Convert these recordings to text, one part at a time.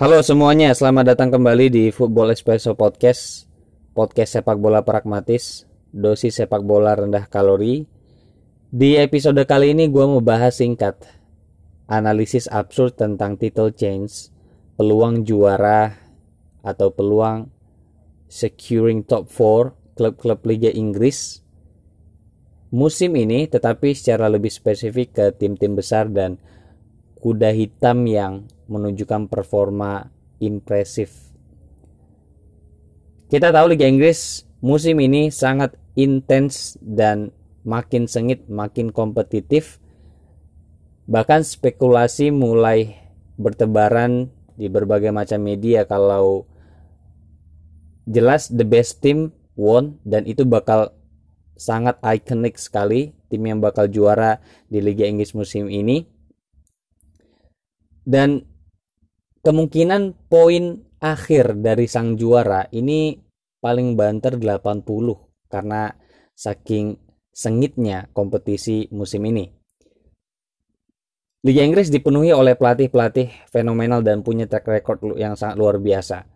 Halo semuanya, selamat datang kembali di Football Espresso Podcast. Podcast sepak bola pragmatis Dosis sepak bola rendah kalori. Di episode kali ini gue mau bahas singkat. Analisis absurd tentang title change Peluang juara Atau peluang Securing top 4 Klub-klub Liga Inggris. Musim ini tetapi secara lebih spesifik ke tim-tim besar dan kuda hitam yang menunjukkan performa impresif. Kita tahu Liga Inggris musim ini sangat intens dan makin sengit, makin kompetitif. Bahkan spekulasi mulai bertebaran di berbagai macam media kalau jelas the best team won dan itu bakal sangat ikonik sekali tim yang bakal juara di Liga Inggris musim ini dan kemungkinan poin akhir dari sang juara ini paling banter 80 karena saking sengitnya kompetisi musim ini. Liga Inggris dipenuhi oleh pelatih-pelatih fenomenal dan punya track record yang sangat luar biasa.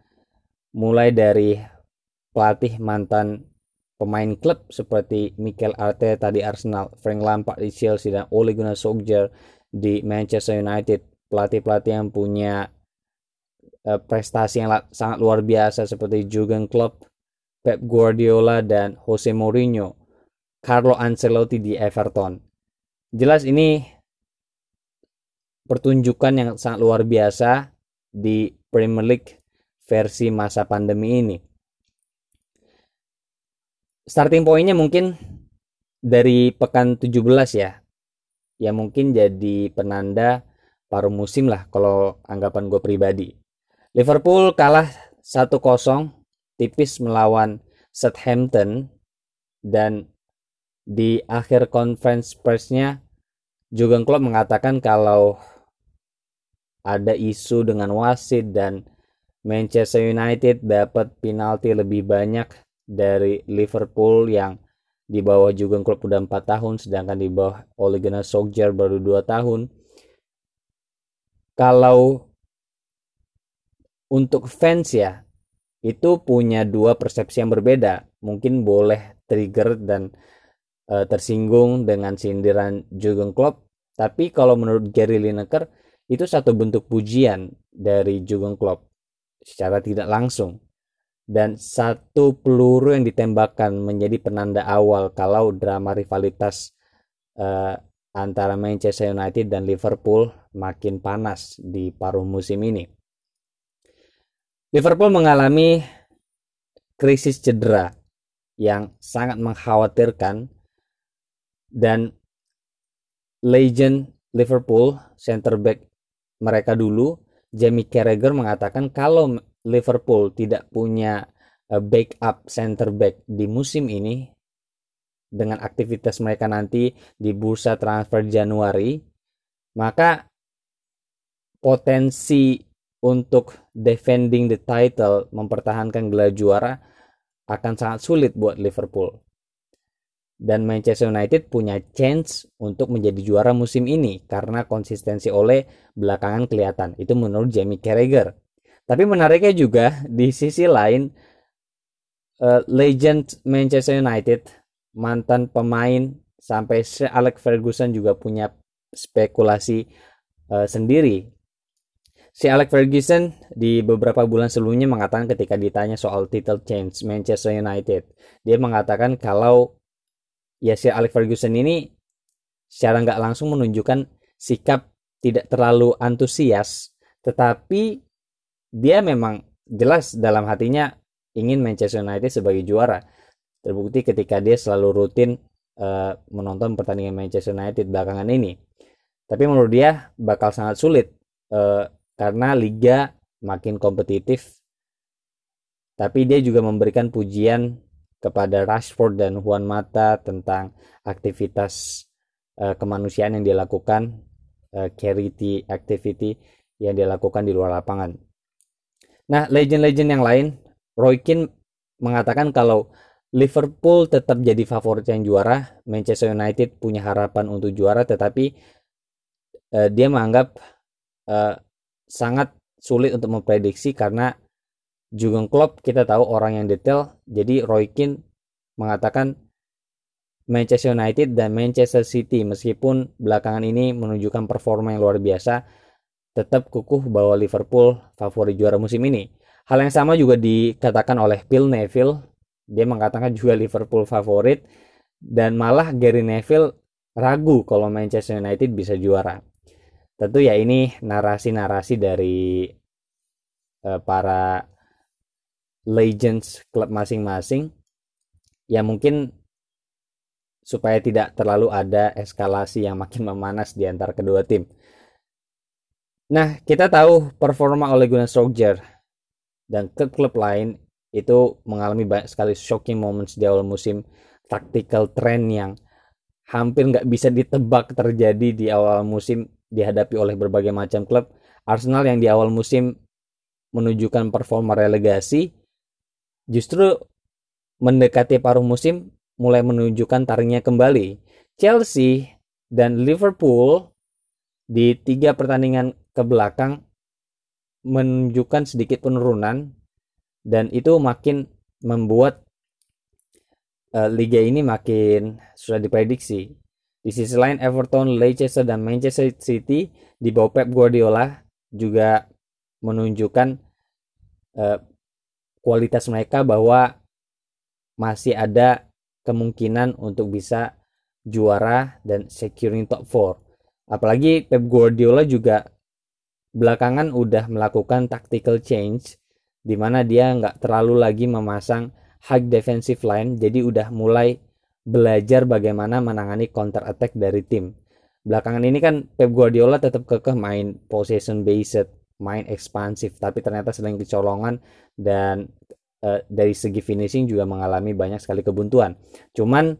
Mulai dari pelatih mantan pemain klub seperti Mikel Arteta di Arsenal, Frank Lampard di Chelsea dan Ole Gunnar Solskjaer di Manchester United, pelatih-pelatih yang punya uh, prestasi yang sangat luar biasa seperti Jurgen Klopp, Pep Guardiola dan Jose Mourinho, Carlo Ancelotti di Everton. Jelas ini pertunjukan yang sangat luar biasa di Premier League versi masa pandemi ini. Starting pointnya mungkin dari pekan 17 ya. Ya mungkin jadi penanda paruh musim lah kalau anggapan gue pribadi. Liverpool kalah 1-0 tipis melawan Southampton dan di akhir conference persnya Jurgen Klopp mengatakan kalau ada isu dengan wasit dan Manchester United dapat penalti lebih banyak dari Liverpool yang di bawah Jurgen Klopp udah 4 tahun sedangkan di bawah Ole Gunnar Solskjaer baru 2 tahun kalau untuk fans ya itu punya dua persepsi yang berbeda. Mungkin boleh trigger dan e, tersinggung dengan sindiran Jurgen Klopp tapi kalau menurut Gary Lineker itu satu bentuk pujian dari Jurgen Klopp secara tidak langsung. Dan satu peluru yang ditembakkan menjadi penanda awal kalau drama rivalitas uh, antara Manchester United dan Liverpool makin panas di paruh musim ini. Liverpool mengalami krisis cedera yang sangat mengkhawatirkan dan legend Liverpool center back mereka dulu Jamie Carragher mengatakan kalau Liverpool tidak punya eh, backup center back di musim ini dengan aktivitas mereka nanti di bursa transfer Januari, maka potensi untuk defending the title, mempertahankan gelar juara akan sangat sulit buat Liverpool. Dan Manchester United punya chance untuk menjadi juara musim ini karena konsistensi oleh belakangan kelihatan. Itu menurut Jamie Carragher. Tapi menariknya juga di sisi lain uh, legend Manchester United mantan pemain sampai Sir Alex Ferguson juga punya spekulasi uh, sendiri. Si Alex Ferguson di beberapa bulan sebelumnya mengatakan ketika ditanya soal title change Manchester United, dia mengatakan kalau ya si Alex Ferguson ini secara nggak langsung menunjukkan sikap tidak terlalu antusias, tetapi dia memang jelas dalam hatinya ingin Manchester United sebagai juara terbukti ketika dia selalu rutin uh, menonton pertandingan Manchester United belakangan ini. Tapi menurut dia bakal sangat sulit uh, karena liga makin kompetitif. Tapi dia juga memberikan pujian kepada Rashford dan Juan Mata tentang aktivitas uh, kemanusiaan yang dilakukan, uh, charity activity yang dilakukan di luar lapangan. Nah, legend-legend yang lain, Roy Keane mengatakan kalau Liverpool tetap jadi favorit yang juara. Manchester United punya harapan untuk juara, tetapi uh, dia menganggap uh, sangat sulit untuk memprediksi karena Jurgen Klopp kita tahu orang yang detail. Jadi Roy Keane mengatakan Manchester United dan Manchester City meskipun belakangan ini menunjukkan performa yang luar biasa tetap kukuh bahwa Liverpool favorit juara musim ini. Hal yang sama juga dikatakan oleh Phil Neville. Dia mengatakan juga Liverpool favorit dan malah Gary Neville ragu kalau Manchester United bisa juara. Tentu ya ini narasi-narasi dari uh, para legends klub masing-masing yang mungkin supaya tidak terlalu ada eskalasi yang makin memanas di antara kedua tim. Nah, kita tahu performa oleh Gunnar Solskjaer dan klub-klub lain itu mengalami banyak sekali shocking moments di awal musim, tactical trend yang hampir nggak bisa ditebak terjadi di awal musim dihadapi oleh berbagai macam klub. Arsenal yang di awal musim menunjukkan performa relegasi, justru mendekati paruh musim mulai menunjukkan taringnya kembali. Chelsea dan Liverpool di tiga pertandingan ke belakang menunjukkan sedikit penurunan dan itu makin membuat uh, liga ini makin sudah diprediksi. Di sisi lain Everton, Leicester dan Manchester City di bawah Pep Guardiola juga menunjukkan uh, kualitas mereka bahwa masih ada kemungkinan untuk bisa juara dan securing top 4. Apalagi Pep Guardiola juga belakangan udah melakukan tactical change di mana dia nggak terlalu lagi memasang high defensive line jadi udah mulai belajar bagaimana menangani counter attack dari tim. Belakangan ini kan Pep Guardiola tetap kekeh main possession based, main ekspansif, tapi ternyata sering kecolongan dan uh, dari segi finishing juga mengalami banyak sekali kebuntuan. Cuman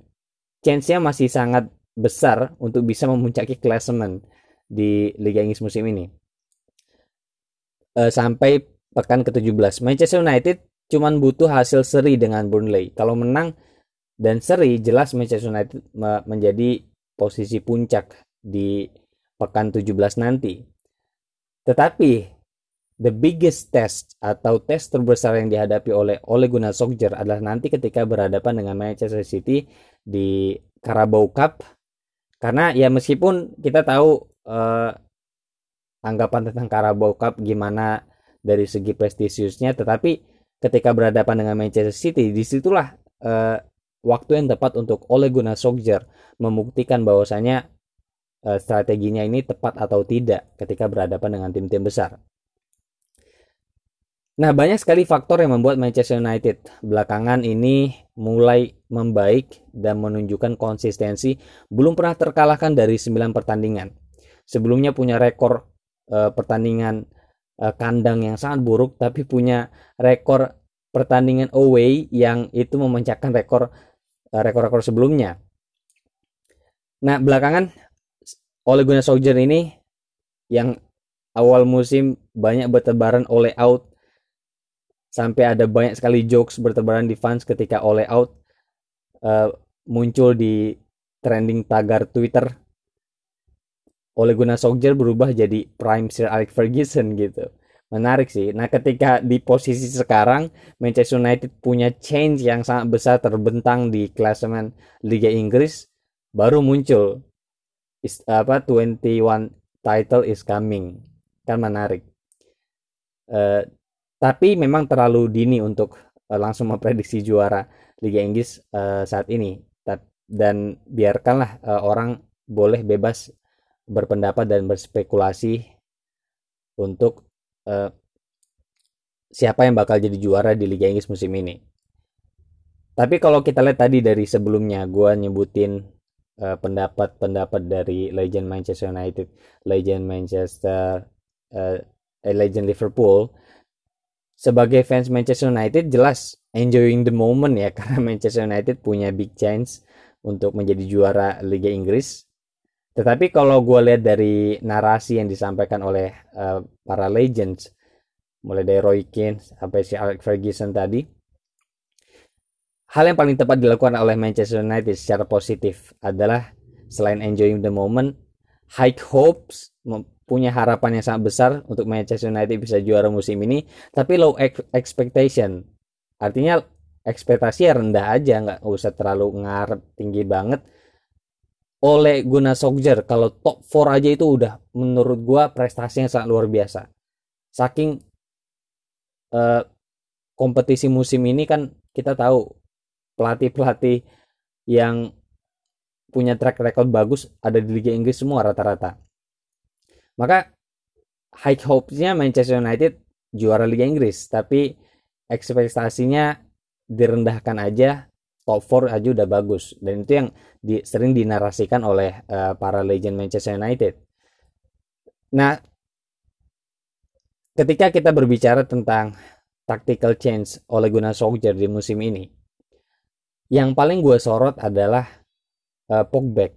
chance-nya masih sangat besar untuk bisa memuncaki klasemen di Liga Inggris musim ini. Uh, sampai pekan ke-17. Manchester United cuman butuh hasil seri dengan Burnley. Kalau menang dan seri jelas Manchester United menjadi posisi puncak di pekan 17 nanti. Tetapi the biggest test atau tes terbesar yang dihadapi oleh Ole Gunnar Solskjaer adalah nanti ketika berhadapan dengan Manchester City di Carabao Cup karena ya meskipun kita tahu eh, anggapan tentang Carabao Cup gimana dari segi prestisiusnya tetapi ketika berhadapan dengan Manchester City di situlah eh, waktu yang tepat untuk Ole Gunnar Solskjaer membuktikan bahwasanya eh, strateginya ini tepat atau tidak ketika berhadapan dengan tim-tim besar. Nah, banyak sekali faktor yang membuat Manchester United belakangan ini mulai membaik dan menunjukkan konsistensi belum pernah terkalahkan dari 9 pertandingan. Sebelumnya punya rekor uh, pertandingan uh, kandang yang sangat buruk tapi punya rekor pertandingan away yang itu memecahkan rekor uh, rekor-rekor sebelumnya. Nah, belakangan oleh Gunnar Solskjaer ini yang awal musim banyak bertebaran oleh out sampai ada banyak sekali jokes bertebaran di fans ketika Ole out uh, muncul di trending tagar Twitter Ole Gunnar Solskjaer berubah jadi Prime Sir Alex Ferguson gitu. Menarik sih. Nah ketika di posisi sekarang Manchester United punya change yang sangat besar terbentang di klasemen Liga Inggris. Baru muncul is, apa 21 title is coming. Kan menarik. Uh, tapi memang terlalu dini untuk uh, langsung memprediksi juara Liga Inggris uh, saat ini. Dan biarkanlah uh, orang boleh bebas berpendapat dan berspekulasi untuk uh, siapa yang bakal jadi juara di Liga Inggris musim ini. Tapi kalau kita lihat tadi dari sebelumnya, gue nyebutin pendapat-pendapat uh, dari legend Manchester United, legend Manchester, uh, legend Liverpool, sebagai fans Manchester United jelas enjoying the moment ya karena Manchester United punya big chance untuk menjadi juara Liga Inggris. Tetapi kalau gue lihat dari narasi yang disampaikan oleh uh, para legends, mulai dari Roy Keane sampai si Alex Ferguson tadi, hal yang paling tepat dilakukan oleh Manchester United secara positif adalah selain enjoying the moment, high hopes punya harapan yang sangat besar untuk Manchester United bisa juara musim ini, tapi low expectation. Artinya ekspektasi rendah aja, nggak usah terlalu ngarep tinggi banget. Oleh Guna Solskjaer kalau top 4 aja itu udah menurut gua prestasi yang sangat luar biasa. Saking uh, kompetisi musim ini kan kita tahu pelatih-pelatih yang punya track record bagus ada di Liga Inggris semua rata-rata. Maka high hopes-nya Manchester United juara Liga Inggris, tapi ekspektasinya direndahkan aja top 4 aja udah bagus dan itu yang di, sering dinarasikan oleh uh, para legend Manchester United. Nah, ketika kita berbicara tentang tactical change oleh Gunnar Solskjaer di musim ini, yang paling gue sorot adalah uh, Pogba.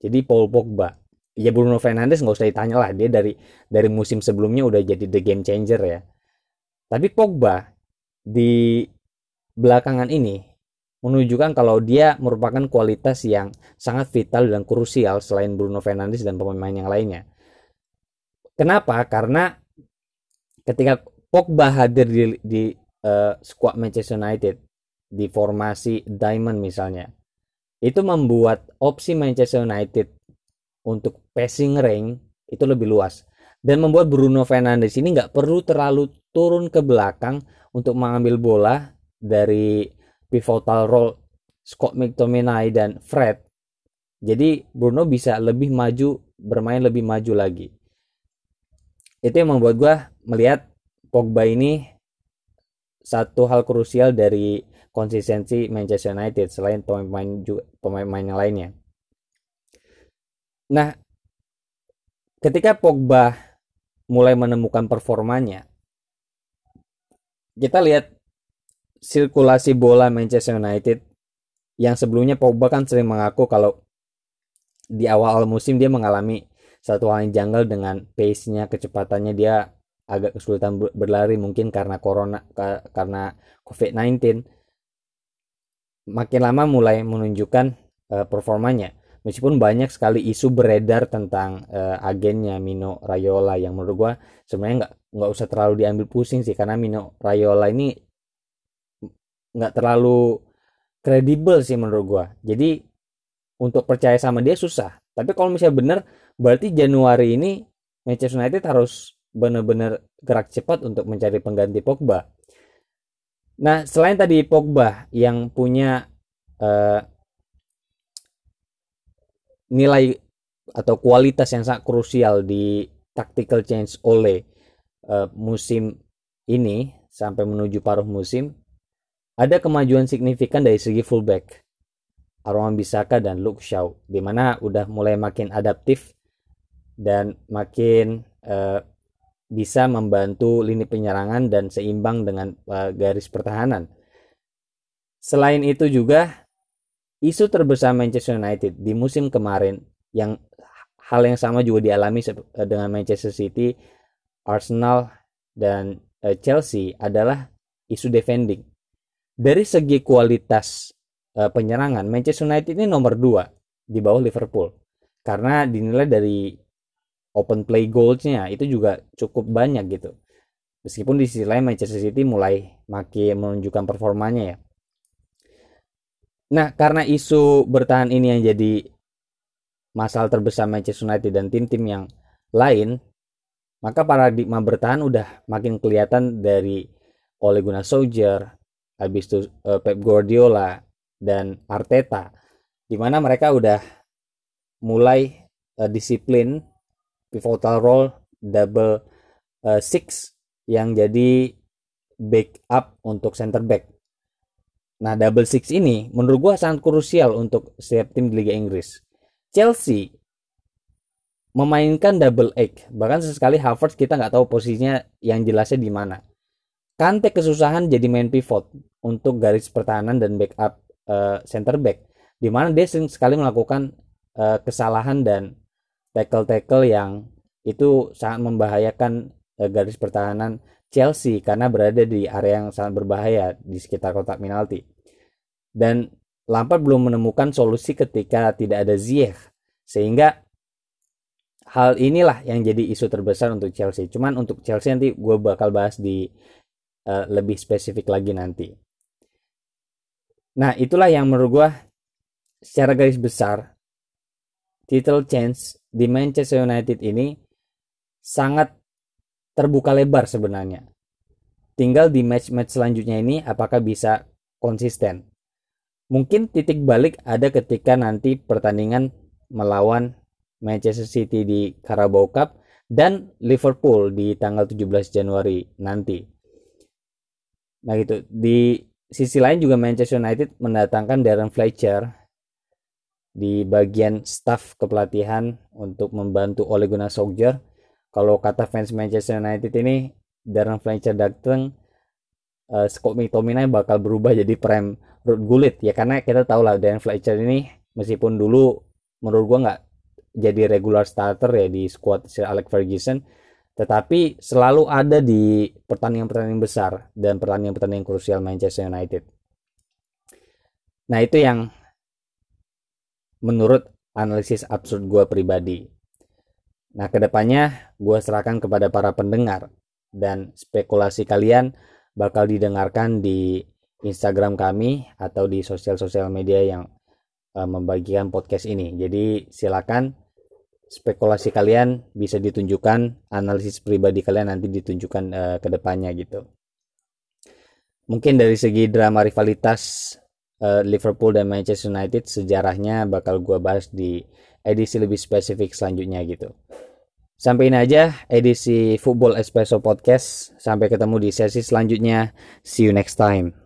Jadi Paul Pogba. Ya Bruno Fernandes nggak usah ditanya lah, dia dari dari musim sebelumnya udah jadi the game changer ya. Tapi Pogba di belakangan ini menunjukkan kalau dia merupakan kualitas yang sangat vital dan krusial selain Bruno Fernandes dan pemain yang lainnya. Kenapa? Karena ketika Pogba hadir di, di uh, squad Manchester United di formasi Diamond misalnya, itu membuat opsi Manchester United untuk passing range itu lebih luas dan membuat Bruno Fernandes ini nggak perlu terlalu turun ke belakang untuk mengambil bola dari pivotal role Scott McTominay dan Fred. Jadi Bruno bisa lebih maju, bermain lebih maju lagi. Itu yang membuat gue melihat Pogba ini satu hal krusial dari konsistensi Manchester United selain pemain pemain yang lainnya. Nah, ketika Pogba mulai menemukan performanya, kita lihat sirkulasi bola Manchester United yang sebelumnya Pogba kan sering mengaku kalau di awal musim dia mengalami satu hal yang janggal dengan pace-nya, kecepatannya dia agak kesulitan berlari mungkin karena corona karena COVID-19. Makin lama mulai menunjukkan uh, performanya. Meskipun banyak sekali isu beredar tentang uh, agennya Mino Raiola yang menurut gua sebenarnya nggak nggak usah terlalu diambil pusing sih karena Mino Raiola ini nggak terlalu kredibel sih menurut gua. Jadi untuk percaya sama dia susah. Tapi kalau misalnya benar berarti Januari ini Manchester United harus benar-benar gerak cepat untuk mencari pengganti Pogba. Nah selain tadi Pogba yang punya uh, nilai atau kualitas yang sangat krusial di tactical change oleh uh, musim ini sampai menuju paruh musim ada kemajuan signifikan dari segi fullback. Arwan Bisaka dan Luke Shaw di mana udah mulai makin adaptif dan makin uh, bisa membantu lini penyerangan dan seimbang dengan uh, garis pertahanan. Selain itu juga isu terbesar Manchester United di musim kemarin yang hal yang sama juga dialami eh, dengan Manchester City, Arsenal dan uh, Chelsea adalah isu defending dari segi kualitas uh, penyerangan Manchester United ini nomor 2 di bawah Liverpool. Karena dinilai dari open play goalsnya itu juga cukup banyak gitu. Meskipun di sisi lain Manchester City mulai makin menunjukkan performanya ya. Nah karena isu bertahan ini yang jadi masalah terbesar Manchester United dan tim-tim yang lain maka paradigma bertahan udah makin kelihatan dari Ole Gunnar Solskjaer, habis itu uh, Pep Guardiola dan Arteta di mana mereka udah mulai uh, disiplin pivotal role double uh, six yang jadi backup untuk center back. Nah, double six ini menurut gua sangat krusial untuk setiap tim di Liga Inggris. Chelsea memainkan double eight, bahkan sesekali Havertz kita nggak tahu posisinya yang jelasnya di mana. Kante kesusahan jadi main pivot untuk garis pertahanan dan backup uh, center back di mana dia sering sekali melakukan uh, kesalahan dan tackle-tackle yang itu sangat membahayakan uh, garis pertahanan Chelsea karena berada di area yang sangat berbahaya di sekitar kotak penalti. Dan Lampard belum menemukan solusi ketika tidak ada Ziyech sehingga hal inilah yang jadi isu terbesar untuk Chelsea. Cuman untuk Chelsea nanti gue bakal bahas di uh, lebih spesifik lagi nanti. Nah itulah yang menurut gue secara garis besar title chance di Manchester United ini sangat terbuka lebar sebenarnya. Tinggal di match-match selanjutnya ini apakah bisa konsisten. Mungkin titik balik ada ketika nanti pertandingan melawan Manchester City di Carabao Cup dan Liverpool di tanggal 17 Januari nanti. Nah gitu. Di sisi lain juga Manchester United mendatangkan Darren Fletcher di bagian staff kepelatihan untuk membantu Ole Gunnar Solskjaer. Kalau kata fans Manchester United ini Darren Fletcher datang uh, Scott McTominay bakal berubah jadi prem Ruud Gullit ya karena kita tahu lah Darren Fletcher ini meskipun dulu menurut gua nggak jadi regular starter ya di squad Sir Alex Ferguson tetapi selalu ada di pertandingan-pertandingan besar dan pertandingan-pertandingan krusial Manchester United. Nah itu yang menurut analisis absurd gue pribadi. Nah ke depannya gue serahkan kepada para pendengar dan spekulasi kalian bakal didengarkan di Instagram kami atau di sosial-sosial media yang uh, membagikan podcast ini. Jadi silakan spekulasi kalian bisa ditunjukkan, analisis pribadi kalian nanti ditunjukkan uh, ke depannya gitu. Mungkin dari segi drama rivalitas uh, Liverpool dan Manchester United sejarahnya bakal gue bahas di edisi lebih spesifik selanjutnya gitu. Sampai ini aja edisi Football Espresso Podcast. Sampai ketemu di sesi selanjutnya. See you next time.